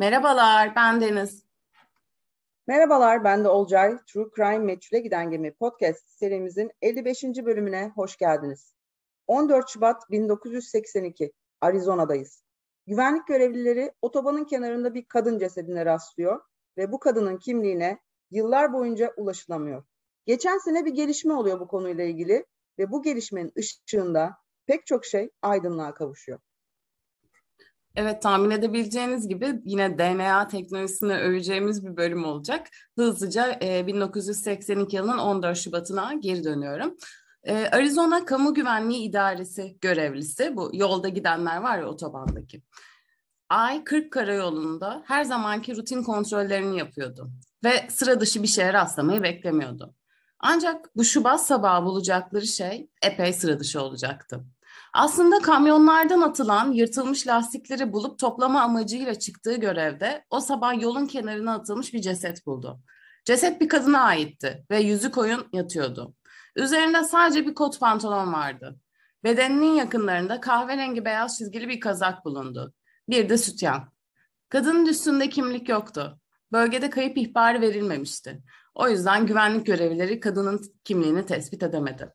Merhabalar, ben Deniz. Merhabalar, ben de Olcay. True Crime Meçhule Giden Gemi podcast serimizin 55. bölümüne hoş geldiniz. 14 Şubat 1982, Arizona'dayız. Güvenlik görevlileri otobanın kenarında bir kadın cesedine rastlıyor ve bu kadının kimliğine yıllar boyunca ulaşılamıyor. Geçen sene bir gelişme oluyor bu konuyla ilgili ve bu gelişmenin ışığında pek çok şey aydınlığa kavuşuyor. Evet tahmin edebileceğiniz gibi yine DNA teknolojisini öveceğimiz bir bölüm olacak. Hızlıca e, 1982 yılının 14 Şubat'ına geri dönüyorum. E, Arizona Kamu Güvenliği İdaresi görevlisi bu yolda gidenler var ya otobandaki. Ay 40 karayolunda her zamanki rutin kontrollerini yapıyordu ve sıra dışı bir şeye rastlamayı beklemiyordu. Ancak bu Şubat sabahı bulacakları şey epey sıra dışı olacaktı. Aslında kamyonlardan atılan yırtılmış lastikleri bulup toplama amacıyla çıktığı görevde o sabah yolun kenarına atılmış bir ceset buldu. Ceset bir kadına aitti ve yüzü koyun yatıyordu. Üzerinde sadece bir kot pantolon vardı. Bedeninin yakınlarında kahverengi beyaz çizgili bir kazak bulundu. Bir de sütyen. Kadının üstünde kimlik yoktu. Bölgede kayıp ihbarı verilmemişti. O yüzden güvenlik görevlileri kadının kimliğini tespit edemedi.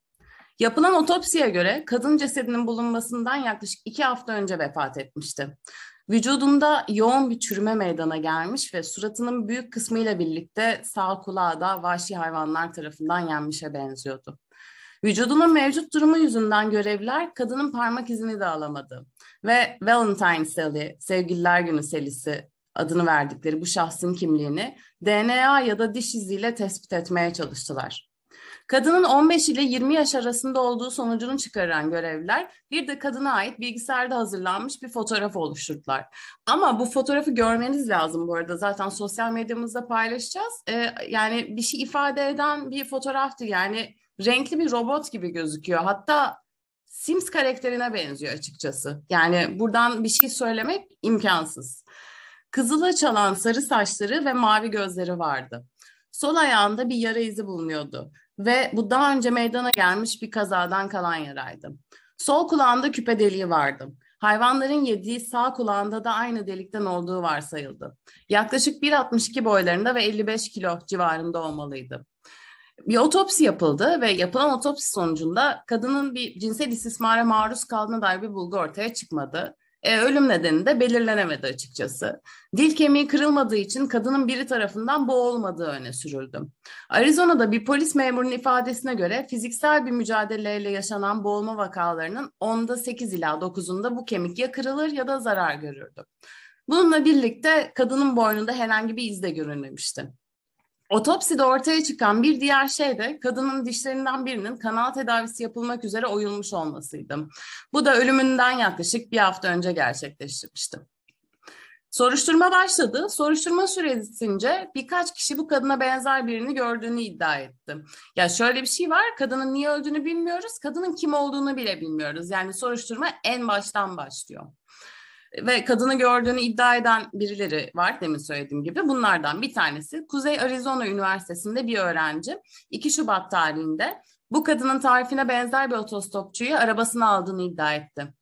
Yapılan otopsiye göre kadın cesedinin bulunmasından yaklaşık iki hafta önce vefat etmişti. Vücudunda yoğun bir çürüme meydana gelmiş ve suratının büyük kısmıyla birlikte sağ kulağı da vahşi hayvanlar tarafından yenmişe benziyordu. Vücudunun mevcut durumu yüzünden görevliler kadının parmak izini de alamadı. Ve Valentine Sally, Sevgililer Günü selisi adını verdikleri bu şahsın kimliğini DNA ya da diş iziyle tespit etmeye çalıştılar. Kadının 15 ile 20 yaş arasında olduğu sonucunu çıkaran görevliler bir de kadına ait bilgisayarda hazırlanmış bir fotoğraf oluşturdular. Ama bu fotoğrafı görmeniz lazım bu arada zaten sosyal medyamızda paylaşacağız. Ee, yani bir şey ifade eden bir fotoğraftı yani renkli bir robot gibi gözüküyor. Hatta Sims karakterine benziyor açıkçası. Yani buradan bir şey söylemek imkansız. Kızıla çalan sarı saçları ve mavi gözleri vardı. Sol ayağında bir yara izi bulunuyordu ve bu daha önce meydana gelmiş bir kazadan kalan yaraydı. Sol kulağında küpe deliği vardı. Hayvanların yediği sağ kulağında da aynı delikten olduğu varsayıldı. Yaklaşık 1.62 boylarında ve 55 kilo civarında olmalıydı. Bir otopsi yapıldı ve yapılan otopsi sonucunda kadının bir cinsel istismara maruz kaldığına dair bir bulgu ortaya çıkmadı. E, ölüm nedeni de belirlenemedi açıkçası. Dil kemiği kırılmadığı için kadının biri tarafından boğulmadığı öne sürüldü. Arizona'da bir polis memurunun ifadesine göre fiziksel bir mücadeleyle yaşanan boğulma vakalarının onda 8 ila 9'unda bu kemik ya kırılır ya da zarar görürdü. Bununla birlikte kadının boynunda herhangi bir iz de görülmemişti. Otopside ortaya çıkan bir diğer şey de kadının dişlerinden birinin kanal tedavisi yapılmak üzere oyulmuş olmasıydı. Bu da ölümünden yaklaşık bir hafta önce gerçekleştirmişti. Soruşturma başladı. Soruşturma süresince birkaç kişi bu kadına benzer birini gördüğünü iddia etti. Ya şöyle bir şey var, kadının niye öldüğünü bilmiyoruz, kadının kim olduğunu bile bilmiyoruz. Yani soruşturma en baştan başlıyor ve kadını gördüğünü iddia eden birileri var demin söylediğim gibi. Bunlardan bir tanesi Kuzey Arizona Üniversitesi'nde bir öğrenci 2 Şubat tarihinde bu kadının tarifine benzer bir otostopçuyu arabasına aldığını iddia etti.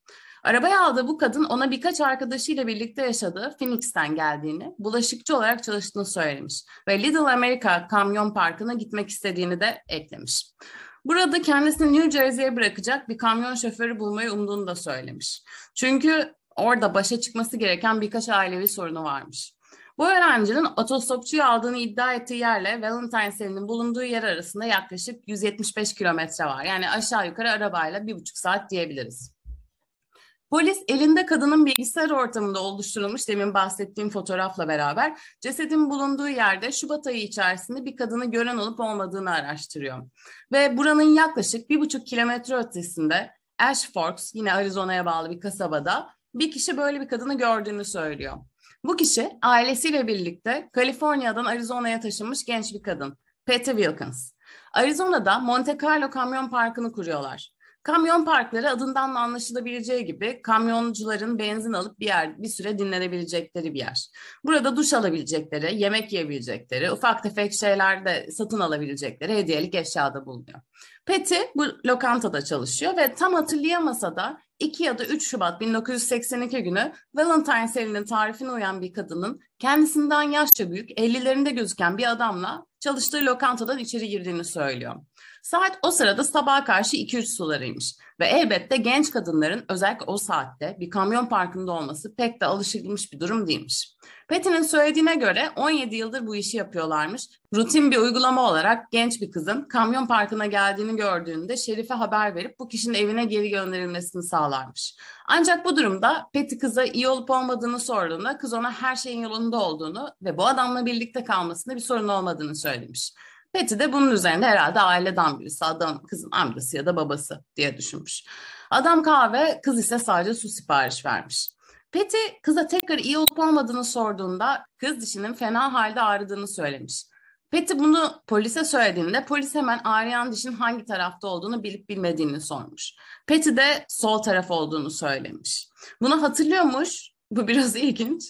Arabaya aldığı bu kadın ona birkaç arkadaşıyla birlikte yaşadığı Phoenix'ten geldiğini, bulaşıkçı olarak çalıştığını söylemiş ve Little America kamyon parkına gitmek istediğini de eklemiş. Burada kendisini New Jersey'ye bırakacak bir kamyon şoförü bulmayı umduğunu da söylemiş. Çünkü orada başa çıkması gereken birkaç ailevi sorunu varmış. Bu öğrencinin otostopçuyu aldığını iddia ettiği yerle Valentine Cell'in bulunduğu yer arasında yaklaşık 175 kilometre var. Yani aşağı yukarı arabayla bir buçuk saat diyebiliriz. Polis elinde kadının bilgisayar ortamında oluşturulmuş demin bahsettiğim fotoğrafla beraber cesedin bulunduğu yerde Şubat ayı içerisinde bir kadını gören olup olmadığını araştırıyor. Ve buranın yaklaşık bir buçuk kilometre ötesinde Ash Forks yine Arizona'ya bağlı bir kasabada bir kişi böyle bir kadını gördüğünü söylüyor. Bu kişi ailesiyle birlikte Kaliforniya'dan Arizona'ya taşınmış genç bir kadın. Patty Wilkins. Arizona'da Monte Carlo Kamyon Parkı'nı kuruyorlar. Kamyon parkları adından da anlaşılabileceği gibi kamyoncuların benzin alıp bir yer bir süre dinlenebilecekleri bir yer. Burada duş alabilecekleri, yemek yiyebilecekleri, ufak tefek şeyler de satın alabilecekleri hediyelik eşyada bulunuyor. Patty bu lokantada çalışıyor ve tam hatırlayamasa da 2 ya da 3 Şubat 1982 günü Valentine Selin'in tarifine uyan bir kadının kendisinden yaşça büyük 50'lerinde gözüken bir adamla çalıştığı lokantadan içeri girdiğini söylüyor. Saat o sırada sabaha karşı 2-3 sularıymış ve elbette genç kadınların özellikle o saatte bir kamyon parkında olması pek de alışılmış bir durum değilmiş. Patty'nin söylediğine göre 17 yıldır bu işi yapıyorlarmış. Rutin bir uygulama olarak genç bir kızın kamyon parkına geldiğini gördüğünde Şerif'e haber verip bu kişinin evine geri gönderilmesini sağlarmış. Ancak bu durumda Patty kıza iyi olup olmadığını sorduğunda kız ona her şeyin yolunda olduğunu ve bu adamla birlikte kalmasında bir sorun olmadığını söylemiş. Patty de bunun üzerinde herhalde aileden birisi, adam kızın amcası ya da babası diye düşünmüş. Adam kahve, kız ise sadece su sipariş vermiş. Patty kıza tekrar iyi olup olmadığını sorduğunda kız dişinin fena halde ağrıdığını söylemiş. Patty bunu polise söylediğinde polis hemen ağrıyan dişin hangi tarafta olduğunu bilip bilmediğini sormuş. Patty de sol taraf olduğunu söylemiş. Bunu hatırlıyormuş bu biraz ilginç.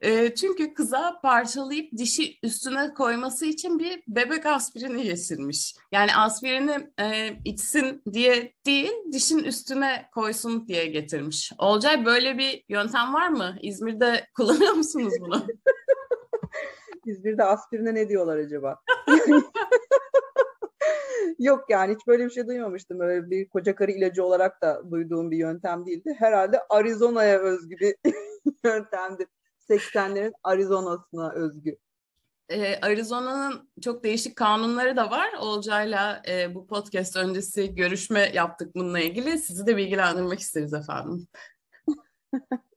E, çünkü kıza parçalayıp dişi üstüne koyması için bir bebek aspirini geçirmiş. Yani aspirini e, içsin diye değil, dişin üstüne koysun diye getirmiş. Olcay böyle bir yöntem var mı? İzmir'de kullanıyor musunuz bunu? İzmir'de aspirine ne diyorlar acaba? Yok yani hiç böyle bir şey duymamıştım. Öyle bir koca karı ilacı olarak da duyduğum bir yöntem değildi. Herhalde Arizona'ya özgü bir yöntemdir. 80'lerin Arizona'sına özgü. Ee, Arizona'nın çok değişik kanunları da var. Olcay'la e, bu podcast öncesi görüşme yaptık bununla ilgili. Sizi de bilgilendirmek isteriz efendim.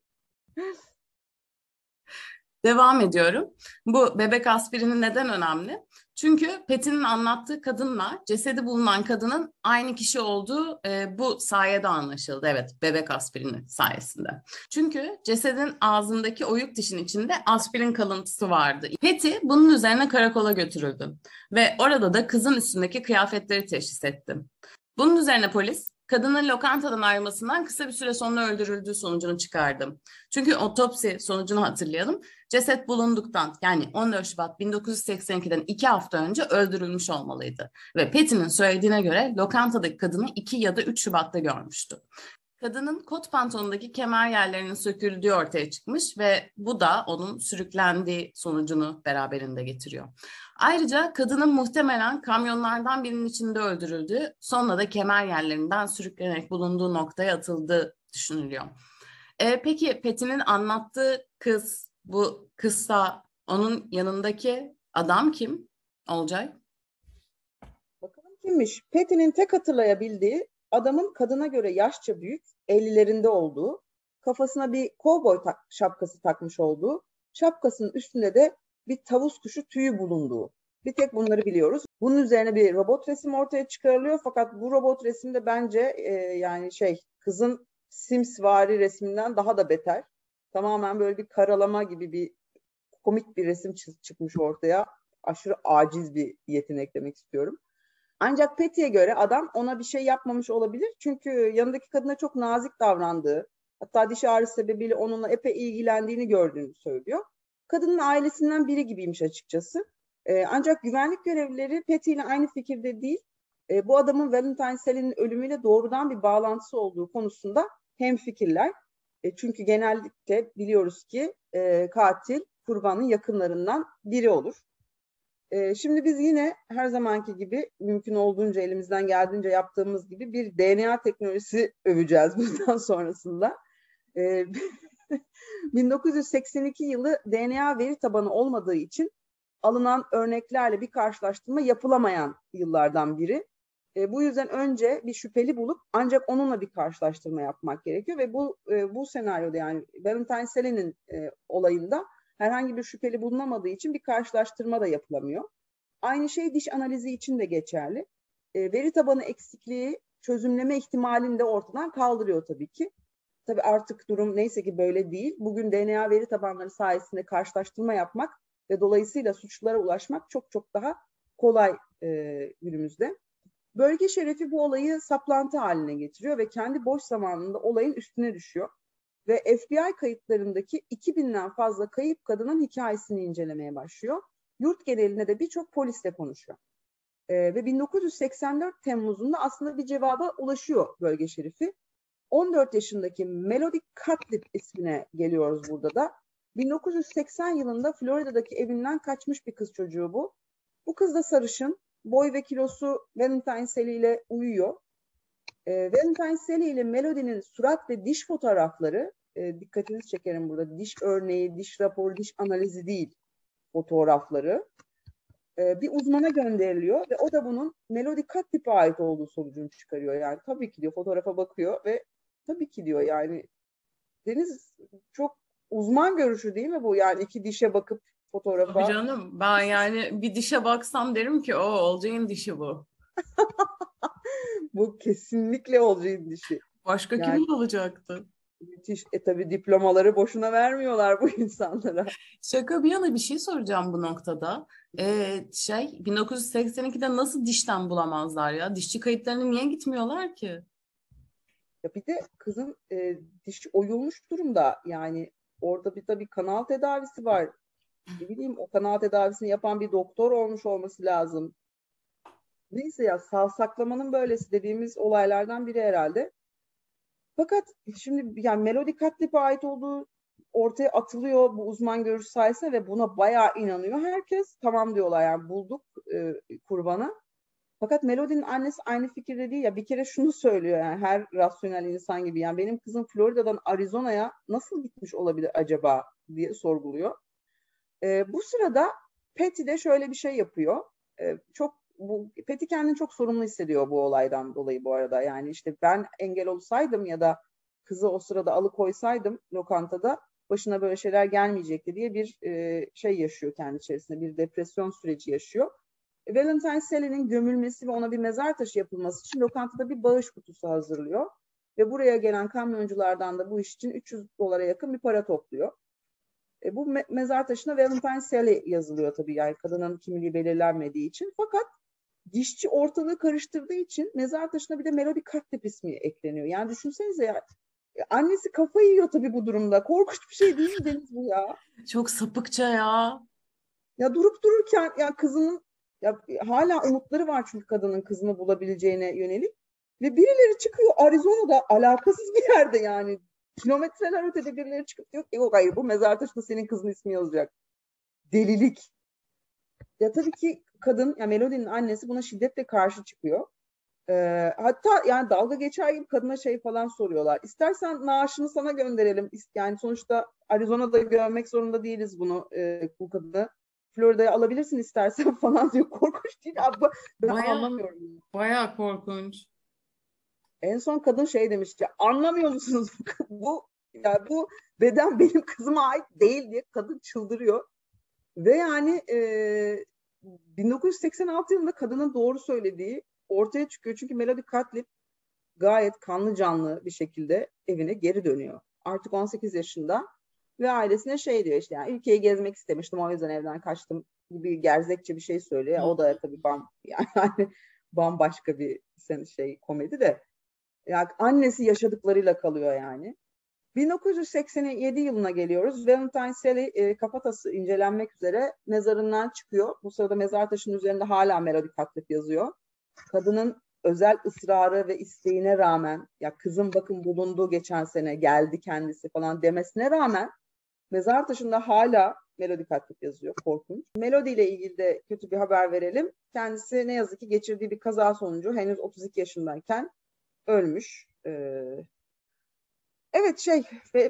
Devam ediyorum. Bu bebek aspirini neden önemli? Çünkü Petin'in anlattığı kadınla cesedi bulunan kadının aynı kişi olduğu e, bu sayede anlaşıldı. Evet, bebek aspirini sayesinde. Çünkü cesedin ağzındaki oyuk dişin içinde aspirin kalıntısı vardı. Peti bunun üzerine karakola götürüldü ve orada da kızın üstündeki kıyafetleri teşhis etti. Bunun üzerine polis kadının lokantadan ayrılmasından kısa bir süre sonra öldürüldüğü sonucunu çıkardı. Çünkü otopsi sonucunu hatırlayalım. Ceset bulunduktan yani 14 Şubat 1982'den iki hafta önce öldürülmüş olmalıydı. Ve Petty'nin söylediğine göre lokantadaki kadını 2 ya da 3 Şubat'ta görmüştü. Kadının kot pantolonundaki kemer yerlerinin söküldüğü ortaya çıkmış ve bu da onun sürüklendiği sonucunu beraberinde getiriyor. Ayrıca kadının muhtemelen kamyonlardan birinin içinde öldürüldüğü, sonra da kemer yerlerinden sürüklenerek bulunduğu noktaya atıldığı düşünülüyor. E, peki Petin'in anlattığı kız, bu kızsa onun yanındaki adam kim? Olcay? Bakalım kimmiş? Petin'in tek hatırlayabildiği adamın kadına göre yaşça büyük, 50'lerinde olduğu, kafasına bir kovboy tak şapkası takmış olduğu, şapkasının üstünde de bir tavus kuşu tüyü bulunduğu. Bir tek bunları biliyoruz. Bunun üzerine bir robot resim ortaya çıkarılıyor fakat bu robot resimde bence e, yani şey kızın Simsvari resminden daha da beter. Tamamen böyle bir karalama gibi bir komik bir resim çıkmış ortaya. Aşırı aciz bir yetenek demek istiyorum. Ancak Petty'e göre adam ona bir şey yapmamış olabilir. Çünkü yanındaki kadına çok nazik davrandığı, hatta diş ağrısı sebebiyle onunla epey ilgilendiğini gördüğünü söylüyor. Kadının ailesinden biri gibiymiş açıkçası. E, ancak güvenlik görevlileri Petty ile aynı fikirde değil. E, bu adamın Valentine Sally'nin ölümüyle doğrudan bir bağlantısı olduğu konusunda hem fikirler. E, çünkü genellikle biliyoruz ki e, katil kurbanın yakınlarından biri olur. E, şimdi biz yine her zamanki gibi mümkün olduğunca elimizden geldiğince yaptığımız gibi bir DNA teknolojisi öveceğiz bundan sonrasında. E, 1982 yılı DNA veri tabanı olmadığı için alınan örneklerle bir karşılaştırma yapılamayan yıllardan biri. E, bu yüzden önce bir şüpheli bulup ancak onunla bir karşılaştırma yapmak gerekiyor ve bu e, bu senaryoda yani Valentine Sally'nin e, olayında herhangi bir şüpheli bulunamadığı için bir karşılaştırma da yapılamıyor. Aynı şey diş analizi için de geçerli. E, veri tabanı eksikliği çözümleme ihtimalini de ortadan kaldırıyor tabii ki. Tabii artık durum neyse ki böyle değil. Bugün DNA veri tabanları sayesinde karşılaştırma yapmak ve dolayısıyla suçlulara ulaşmak çok çok daha kolay e, günümüzde. Bölge şerefi bu olayı saplantı haline getiriyor ve kendi boş zamanında olayın üstüne düşüyor. Ve FBI kayıtlarındaki 2000'den fazla kayıp kadının hikayesini incelemeye başlıyor. Yurt genelinde de birçok polisle konuşuyor. E, ve 1984 Temmuz'unda aslında bir cevaba ulaşıyor bölge şerifi. 14 yaşındaki Melody Cutlip ismine geliyoruz burada da. 1980 yılında Florida'daki evinden kaçmış bir kız çocuğu bu. Bu kız da sarışın. Boy ve kilosu Valentine Sally ile uyuyor. E, Valentine Sally ile Melody'nin surat ve diş fotoğrafları, e, dikkatinizi çekerim burada, diş örneği, diş raporu, diş analizi değil fotoğrafları e, bir uzmana gönderiliyor ve o da bunun Melody Cutlip'e ait olduğu sonucunu çıkarıyor. Yani tabii ki diyor fotoğrafa bakıyor ve tabii ki diyor yani Deniz çok uzman görüşü değil mi bu? Yani iki dişe bakıp fotoğrafa. Tabii canım ben yani bir dişe baksam derim ki o Olcay'ın dişi bu. bu kesinlikle Olcay'ın dişi. Başka yani, kimin olacaktı? Müthiş. E tabi diplomaları boşuna vermiyorlar bu insanlara. Şaka bir yana bir şey soracağım bu noktada. Ee, şey 1982'de nasıl dişten bulamazlar ya? Dişçi kayıtlarına niye gitmiyorlar ki? Ya bir de kızın e, dişi oyulmuş durumda. Yani orada bir tabii kanal tedavisi var. Ne bileyim o kanal tedavisini yapan bir doktor olmuş olması lazım. Neyse ya sağ saklamanın böylesi dediğimiz olaylardan biri herhalde. Fakat şimdi yani Melody Cutlip'e ait olduğu ortaya atılıyor bu uzman görüş sayesinde ve buna bayağı inanıyor. Herkes tamam diyorlar yani bulduk e, kurbanı. Fakat Melody'nin annesi aynı fikirde değil ya bir kere şunu söylüyor yani her rasyonel insan gibi yani benim kızım Florida'dan Arizona'ya nasıl gitmiş olabilir acaba diye sorguluyor. E, bu sırada Patty de şöyle bir şey yapıyor. E, çok bu Peti kendini çok sorumlu hissediyor bu olaydan dolayı bu arada. Yani işte ben engel olsaydım ya da kızı o sırada alıkoysaydım lokantada başına böyle şeyler gelmeyecekti diye bir e, şey yaşıyor kendi içerisinde. Bir depresyon süreci yaşıyor. Valentine Sally'nin gömülmesi ve ona bir mezar taşı yapılması için lokantada bir bağış kutusu hazırlıyor. Ve buraya gelen kamyonculardan da bu iş için 300 dolara yakın bir para topluyor. E, bu me- mezar taşına Valentine Sally yazılıyor tabii yani kadının kimliği belirlenmediği için. Fakat dişçi ortalığı karıştırdığı için mezar taşına bir de Melody Cutlip ismi ekleniyor. Yani düşünsenize ya annesi kafayı yiyor tabii bu durumda. Korkunç bir şey değil mi Deniz bu ya? Çok sapıkça ya. Ya durup dururken ya kızının ya hala umutları var çünkü kadının kızını bulabileceğine yönelik. Ve birileri çıkıyor Arizona'da alakasız bir yerde yani. Kilometreler ötede birileri çıkıp diyor ki yok hayır bu mezar taşında senin kızın ismi yazacak. Delilik. Ya tabii ki kadın, ya Melody'nin annesi buna şiddetle karşı çıkıyor. Ee, hatta yani dalga geçer gibi kadına şey falan soruyorlar. İstersen naaşını sana gönderelim. Yani sonuçta Arizona'da görmek zorunda değiliz bunu e, bu kadını. Florida'ya alabilirsin istersen falan diyor. Korkunç değil abi. Ben bayağı, anlamıyorum. Bayağı korkunç. En son kadın şey demiş ya anlamıyor musunuz bu ya bu beden benim kızıma ait değil diye kadın çıldırıyor. Ve yani e, 1986 yılında kadının doğru söylediği ortaya çıkıyor. Çünkü Melody Cutlip gayet kanlı canlı bir şekilde evine geri dönüyor. Artık 18 yaşında ve ailesine şey diyor işte yani ülkeyi gezmek istemiştim o yüzden evden kaçtım gibi gerzekçe bir şey söylüyor. O da tabii bam yani bambaşka bir şey komedi de. Yani annesi yaşadıklarıyla kalıyor yani. 1987 yılına geliyoruz. Valentine Sally e, kafatası incelenmek üzere mezarından çıkıyor. Bu sırada mezar taşının üzerinde hala Melody Cutlip yazıyor. Kadının özel ısrarı ve isteğine rağmen ya kızım bakın bulundu geçen sene geldi kendisi falan demesine rağmen mezar taşında hala Melody Cutlip yazıyor. Korkunç. Melody ile ilgili de kötü bir haber verelim. Kendisi ne yazık ki geçirdiği bir kaza sonucu henüz 32 yaşındayken ölmüş. Ee, Evet şey,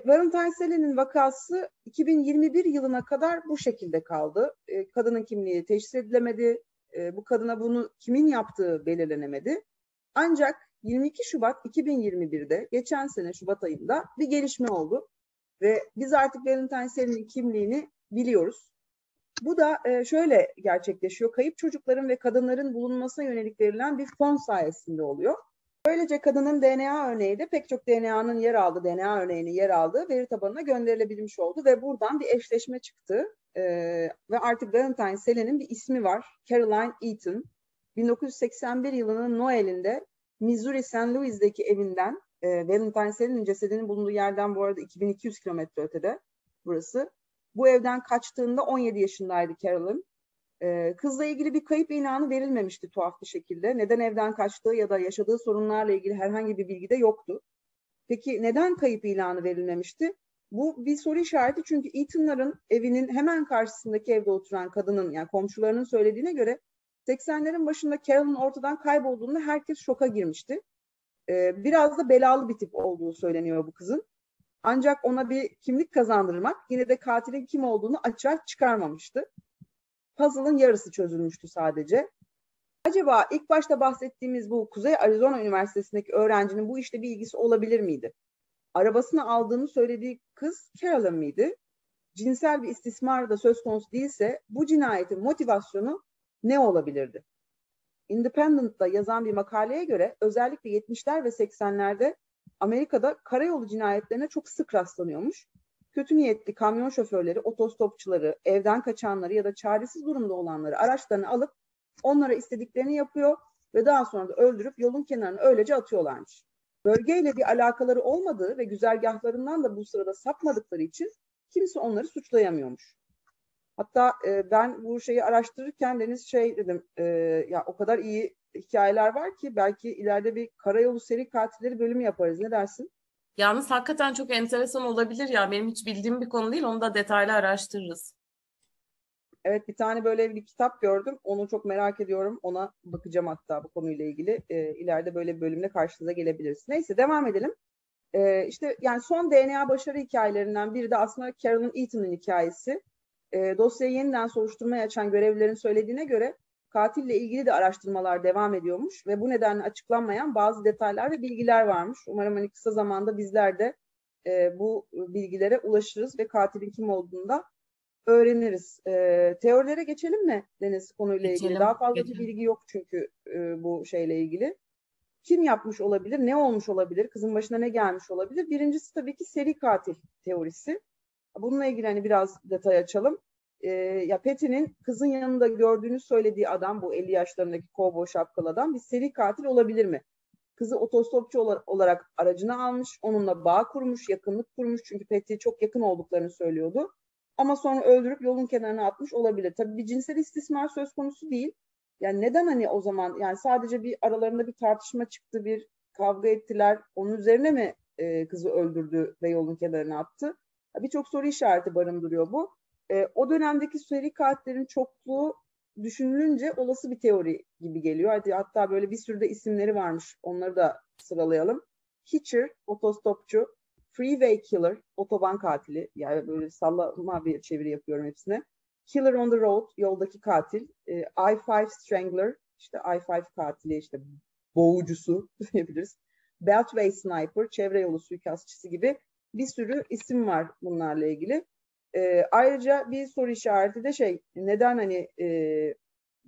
Valentine Sally'nin vakası 2021 yılına kadar bu şekilde kaldı. E, kadının kimliği teşhis edilemedi. E, bu kadına bunu kimin yaptığı belirlenemedi. Ancak 22 Şubat 2021'de geçen sene Şubat ayında bir gelişme oldu. Ve biz artık Valentine Sally'nin kimliğini biliyoruz. Bu da e, şöyle gerçekleşiyor. Kayıp çocukların ve kadınların bulunmasına yönelik verilen bir fon sayesinde oluyor. Böylece kadının DNA örneği de pek çok DNA'nın yer aldığı, DNA örneğinin yer aldığı veri tabanına gönderilebilmiş oldu ve buradan bir eşleşme çıktı. Ee, ve artık Valentine Sally'nin bir ismi var. Caroline Eaton. 1981 yılının Noel'inde Missouri St. Louis'deki evinden e, Valentine Sally'nin cesedinin bulunduğu yerden bu arada 2200 kilometre ötede burası. Bu evden kaçtığında 17 yaşındaydı Carolyn. Ee, kızla ilgili bir kayıp ilanı verilmemişti tuhaf bir şekilde. Neden evden kaçtığı ya da yaşadığı sorunlarla ilgili herhangi bir bilgi de yoktu. Peki neden kayıp ilanı verilmemişti? Bu bir soru işareti çünkü Ethan'ların evinin hemen karşısındaki evde oturan kadının yani komşularının söylediğine göre 80'lerin başında Carol'ın ortadan kaybolduğunda herkes şoka girmişti. Ee, biraz da belalı bir tip olduğu söyleniyor bu kızın. Ancak ona bir kimlik kazandırmak yine de katilin kim olduğunu açığa çıkarmamıştı. Puzzle'ın yarısı çözülmüştü sadece. Acaba ilk başta bahsettiğimiz bu Kuzey Arizona Üniversitesi'ndeki öğrencinin bu işte bir ilgisi olabilir miydi? Arabasını aldığını söylediği kız Carolyn mıydı? Cinsel bir istismar da söz konusu değilse bu cinayetin motivasyonu ne olabilirdi? Independent'da yazan bir makaleye göre özellikle 70'ler ve 80'lerde Amerika'da karayolu cinayetlerine çok sık rastlanıyormuş. Kötü niyetli kamyon şoförleri, otostopçuları, evden kaçanları ya da çaresiz durumda olanları araçlarını alıp onlara istediklerini yapıyor ve daha sonra da öldürüp yolun kenarına öylece atıyorlarmış. Bölgeyle bir alakaları olmadığı ve güzergahlarından da bu sırada sapmadıkları için kimse onları suçlayamıyormuş. Hatta e, ben bu şeyi araştırırken Deniz şey dedim, e, ya o kadar iyi hikayeler var ki belki ileride bir karayolu seri katilleri bölümü yaparız. Ne dersin? Yalnız hakikaten çok enteresan olabilir ya. Benim hiç bildiğim bir konu değil. Onu da detaylı araştırırız. Evet bir tane böyle bir kitap gördüm. Onu çok merak ediyorum. Ona bakacağım hatta bu konuyla ilgili. E, ileride böyle bir bölümle karşınıza gelebiliriz. Neyse devam edelim. E, işte yani son DNA başarı hikayelerinden biri de aslında Carolyn Eaton'un hikayesi. E, dosyayı yeniden soruşturmaya açan görevlilerin söylediğine göre katille ilgili de araştırmalar devam ediyormuş ve bu nedenle açıklanmayan bazı detaylar ve bilgiler varmış. Umarım hani kısa zamanda bizler de e, bu bilgilere ulaşırız ve katilin kim olduğunu da öğreniriz. E, teorilere geçelim mi Deniz konuyla geçelim, ilgili? Daha fazla geçelim. bir bilgi yok çünkü e, bu şeyle ilgili. Kim yapmış olabilir? Ne olmuş olabilir? Kızın başına ne gelmiş olabilir? Birincisi tabii ki seri katil teorisi. Bununla ilgili hani biraz detay açalım. E, ya Patty'nin kızın yanında gördüğünü söylediği adam bu 50 yaşlarındaki kovboy şapkalı adam bir seri katil olabilir mi? Kızı otostopçu olarak aracına almış, onunla bağ kurmuş, yakınlık kurmuş çünkü Patty'ye çok yakın olduklarını söylüyordu. Ama sonra öldürüp yolun kenarına atmış olabilir. Tabii bir cinsel istismar söz konusu değil. Yani neden hani o zaman yani sadece bir aralarında bir tartışma çıktı, bir kavga ettiler. Onun üzerine mi e, kızı öldürdü ve yolun kenarına attı? Birçok soru işareti barındırıyor bu. E, o dönemdeki seri katillerin çokluğu düşünülünce olası bir teori gibi geliyor. Hadi hatta böyle bir sürü de isimleri varmış. Onları da sıralayalım. Hitcher, otostopçu, Freeway Killer, otoban katili. Yani böyle sallama bir çeviri yapıyorum hepsine. Killer on the Road, yoldaki katil. E, I-5 Strangler, işte I-5 katili, işte boğucusu diyebiliriz. Beltway Sniper, çevre yolu suikastçısı gibi bir sürü isim var bunlarla ilgili. E, ayrıca bir soru işareti de şey, neden hani e,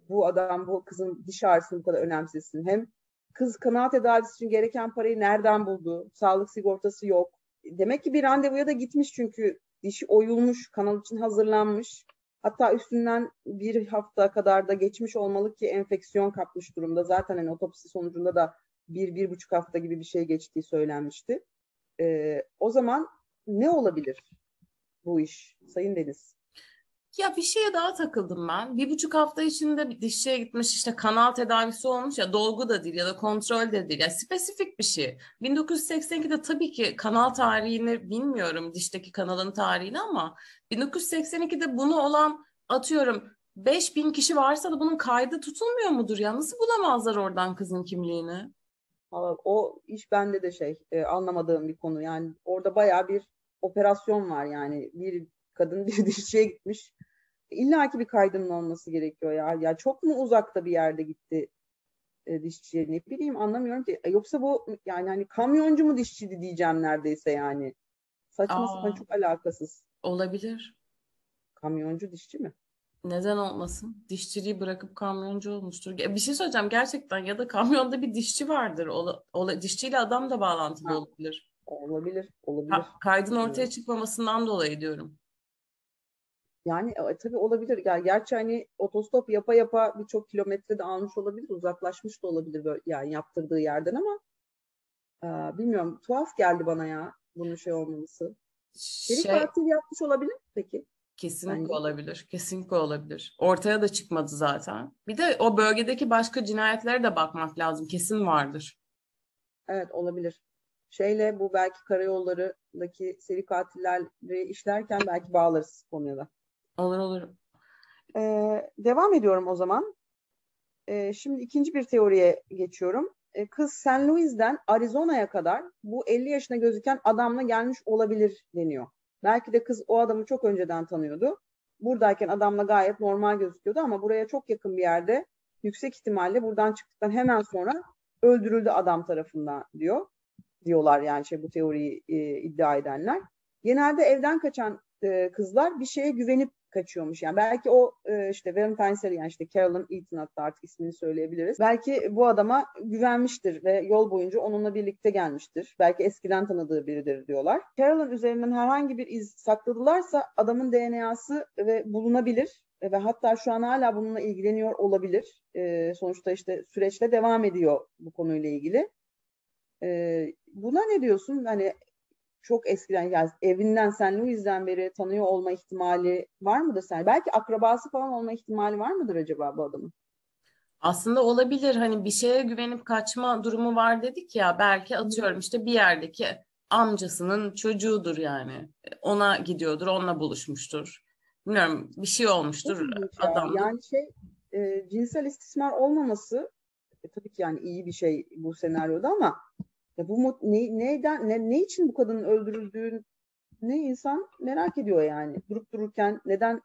bu adam bu kızın diş ağrısını bu kadar önemsesin? Hem kız kanal tedavisi için gereken parayı nereden buldu? Sağlık sigortası yok. Demek ki bir randevuya da gitmiş çünkü dişi oyulmuş, kanal için hazırlanmış. Hatta üstünden bir hafta kadar da geçmiş olmalı ki enfeksiyon kapmış durumda. Zaten hani otopsi sonucunda da bir, bir buçuk hafta gibi bir şey geçtiği söylenmişti. Ee, o zaman ne olabilir bu iş Sayın Deniz? Ya bir şeye daha takıldım ben. Bir buçuk hafta içinde bir dişçiye gitmiş işte kanal tedavisi olmuş ya dolgu da değil ya da kontrol de değil. Ya spesifik bir şey. 1982'de tabii ki kanal tarihini bilmiyorum dişteki kanalın tarihini ama 1982'de bunu olan atıyorum 5000 kişi varsa da bunun kaydı tutulmuyor mudur ya? Nasıl bulamazlar oradan kızın kimliğini? O iş bende de şey e, anlamadığım bir konu. Yani orada baya bir operasyon var yani bir kadın bir dişçiye gitmiş. İlla ki bir kaydının olması gerekiyor ya. Ya çok mu uzakta bir yerde gitti e, dişçiye ne bileyim anlamıyorum ki. E, yoksa bu yani hani kamyoncu mu dişçiydi diyeceğim neredeyse yani. Saçma sapan çok alakasız. Olabilir. Kamyoncu dişçi mi? Neden olmasın? Dişçiliği bırakıp kamyoncu olmuştur. Bir şey söyleyeceğim gerçekten ya da kamyonda bir dişçi vardır. Ola, ola, dişçiyle adam da bağlantılı ha. olabilir. Olabilir, olabilir. Ha, kaydın ortaya çıkmamasından dolayı diyorum. Yani e, tabii olabilir. Yani gerçi hani otostop yapa yapa birçok kilometre de almış olabilir, uzaklaşmış da olabilir böyle yani yaptırdığı yerden ama e, bilmiyorum. Tuhaf geldi bana ya bunun şey olmaması. Seri şey, katil yapmış olabilir mi peki? Kesinlikle Bence. olabilir. Kesinlikle olabilir. Ortaya da çıkmadı zaten. Bir de o bölgedeki başka cinayetlere de bakmak lazım. Kesin vardır. Evet olabilir. Şeyle bu belki karayollarındaki seri katilleri işlerken belki bağlarız konuya da. Olur olur. Ee, devam ediyorum o zaman. Ee, şimdi ikinci bir teoriye geçiyorum. Ee, kız St. Louis'den Arizona'ya kadar bu 50 yaşına gözüken adamla gelmiş olabilir deniyor. Belki de kız o adamı çok önceden tanıyordu. Buradayken adamla gayet normal gözüküyordu ama buraya çok yakın bir yerde yüksek ihtimalle buradan çıktıktan hemen sonra öldürüldü adam tarafından diyor. Diyorlar yani şey bu teoriyi e, iddia edenler. Genelde evden kaçan e, kızlar bir şeye güvenip kaçıyormuş. Yani belki o e, işte Valentine's yani işte Carolyn Eaton hatta artık ismini söyleyebiliriz. Belki bu adama güvenmiştir ve yol boyunca onunla birlikte gelmiştir. Belki eskiden tanıdığı biridir diyorlar. Carolyn üzerinden herhangi bir iz sakladılarsa adamın DNA'sı ve bulunabilir ve hatta şu an hala bununla ilgileniyor olabilir. E, sonuçta işte süreçte devam ediyor bu konuyla ilgili. E, buna ne diyorsun? Hani çok eskiden yani evinden St. Louis'den beri tanıyor olma ihtimali var mıdır sen? Belki akrabası falan olma ihtimali var mıdır acaba bu adamın? Aslında olabilir. Hani bir şeye güvenip kaçma durumu var dedik ya. Belki atıyorum işte bir yerdeki amcasının çocuğudur yani. Ona gidiyordur, onunla buluşmuştur. Bilmiyorum bir şey olmuştur adam. Yani şey e, cinsel istismar olmaması e, tabii ki yani iyi bir şey bu senaryoda ama ya bu ne, neyden ne, ne için bu kadının öldürüldüğünü ne insan merak ediyor yani. Durup dururken neden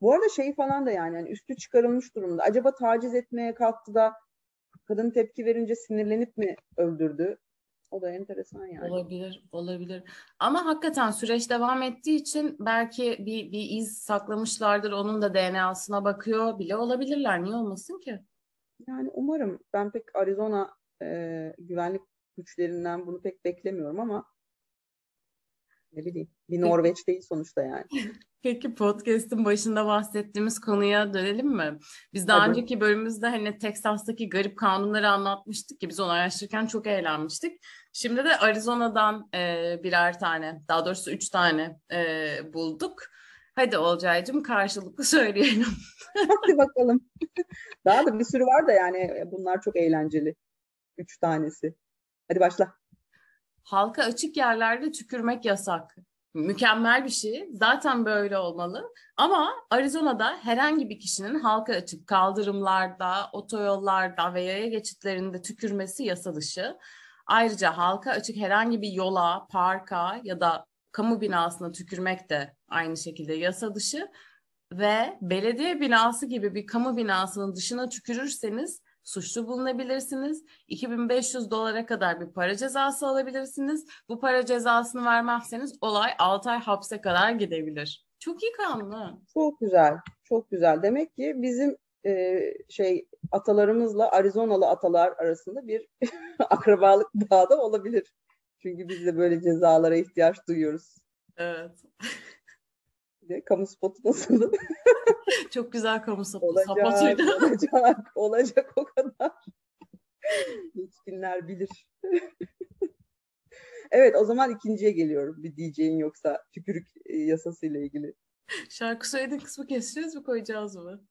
bu arada şey falan da yani, yani üstü çıkarılmış durumda. Acaba taciz etmeye kalktı da kadın tepki verince sinirlenip mi öldürdü? O da enteresan yani. Olabilir, olabilir. Ama hakikaten süreç devam ettiği için belki bir, bir iz saklamışlardır. Onun da DNA'sına bakıyor bile olabilirler. Niye olmasın ki? Yani umarım. Ben pek Arizona e, güvenlik güçlerinden bunu pek beklemiyorum ama ne bileyim bir Norveç değil sonuçta yani. Peki podcast'ın başında bahsettiğimiz konuya dönelim mi? Biz daha Tabii. önceki bölümümüzde hani Texas'taki garip kanunları anlatmıştık ki biz onu araştırırken çok eğlenmiştik. Şimdi de Arizona'dan e, birer tane, daha doğrusu üç tane e, bulduk. Hadi Olcay'cığım karşılıklı söyleyelim. Hadi bakalım. Daha da bir sürü var da yani bunlar çok eğlenceli. Üç tanesi. Hadi başla. Halka açık yerlerde tükürmek yasak. Mükemmel bir şey. Zaten böyle olmalı. Ama Arizona'da herhangi bir kişinin halka açık kaldırımlarda, otoyollarda ve yaya geçitlerinde tükürmesi yasa dışı. Ayrıca halka açık herhangi bir yola, parka ya da kamu binasına tükürmek de aynı şekilde yasa dışı ve belediye binası gibi bir kamu binasının dışına tükürürseniz suçlu bulunabilirsiniz. 2500 dolara kadar bir para cezası alabilirsiniz. Bu para cezasını vermezseniz olay 6 ay hapse kadar gidebilir. Çok iyi kanun. Çok güzel. Çok güzel. Demek ki bizim e, şey atalarımızla Arizonalı atalar arasında bir akrabalık bağı da olabilir. Çünkü biz de böyle cezalara ihtiyaç duyuyoruz. Evet. de kamu spotu nasıldı? Çok güzel kamu spotu. Olacak, olacak, olacak o kadar. Yetkinler bilir. evet o zaman ikinciye geliyorum. Bir diyeceğin yoksa tükürük e, yasasıyla ilgili. Şarkı söylediğin kısmı keseceğiz mi koyacağız mı?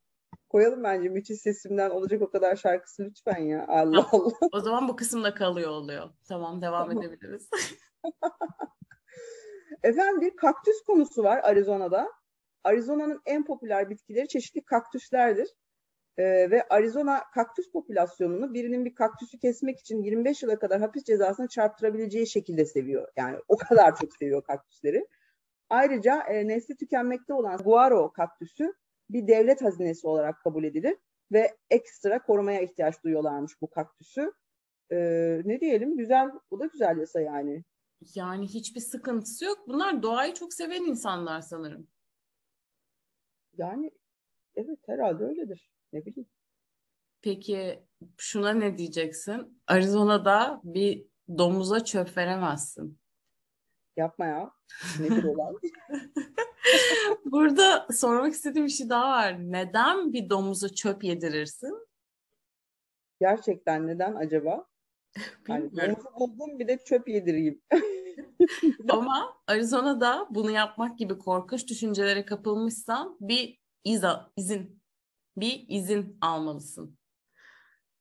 Koyalım bence müthiş sesimden olacak o kadar şarkısı lütfen ya. Allah Allah. O zaman bu kısımda kalıyor oluyor. Tamam devam tamam. edebiliriz. Efendim bir kaktüs konusu var Arizona'da. Arizona'nın en popüler bitkileri çeşitli kaktüslerdir. Ee, ve Arizona kaktüs popülasyonunu birinin bir kaktüsü kesmek için 25 yıla kadar hapis cezasına çarptırabileceği şekilde seviyor. Yani o kadar çok seviyor kaktüsleri. Ayrıca e, nesli tükenmekte olan guaro kaktüsü bir devlet hazinesi olarak kabul edilir ve ekstra korumaya ihtiyaç duyuyorlarmış bu kaktüsü. Ee, ne diyelim güzel, bu da güzel yasa yani. Yani hiçbir sıkıntısı yok. Bunlar doğayı çok seven insanlar sanırım. Yani evet herhalde öyledir. Ne bileyim. Peki şuna ne diyeceksin? Arizona'da bir domuza çöp veremezsin. Yapma ya. Nedir olan? Burada sormak istediğim bir şey daha var. Neden bir domuza çöp yedirirsin? Gerçekten neden acaba? Yani domuzu buldum bir de çöp yedireyim. Ama Arizona'da bunu yapmak gibi korkunç düşüncelere kapılmışsan bir iza, izin, bir izin almalısın.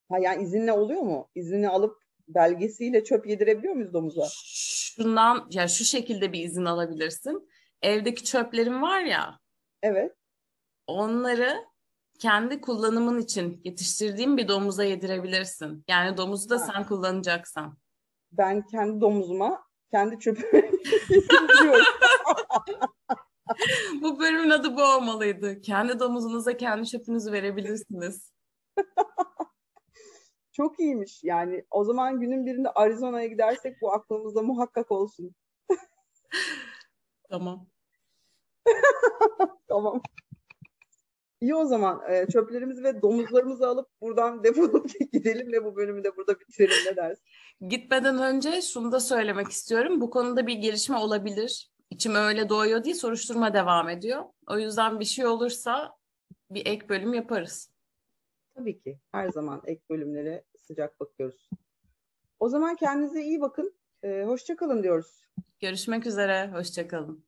Ha yani izinle oluyor mu? İzini alıp belgesiyle çöp yedirebiliyor muyuz domuza? Şundan ya şu şekilde bir izin alabilirsin. Evdeki çöplerin var ya. Evet. Onları kendi kullanımın için yetiştirdiğin bir domuza yedirebilirsin. Yani domuzu da ha. sen kullanacaksan. Ben kendi domuzuma kendi yediriyorum. bu bölümün adı bu olmalıydı. Kendi domuzunuza kendi çöpünüzü verebilirsiniz. Çok iyiymiş. Yani o zaman günün birinde Arizona'ya gidersek bu aklımızda muhakkak olsun. tamam. tamam. İyi o zaman e, çöplerimizi ve domuzlarımızı alıp buradan defolup gidelim ve bu bölümü de burada bitirelim ne dersin? Gitmeden önce şunu da söylemek istiyorum. Bu konuda bir gelişme olabilir. İçim öyle doğuyor diye soruşturma devam ediyor. O yüzden bir şey olursa bir ek bölüm yaparız. Tabii ki. Her zaman ek bölümlere sıcak bakıyoruz. O zaman kendinize iyi bakın. Ee, hoşça kalın diyoruz. Görüşmek üzere. Hoşça kalın.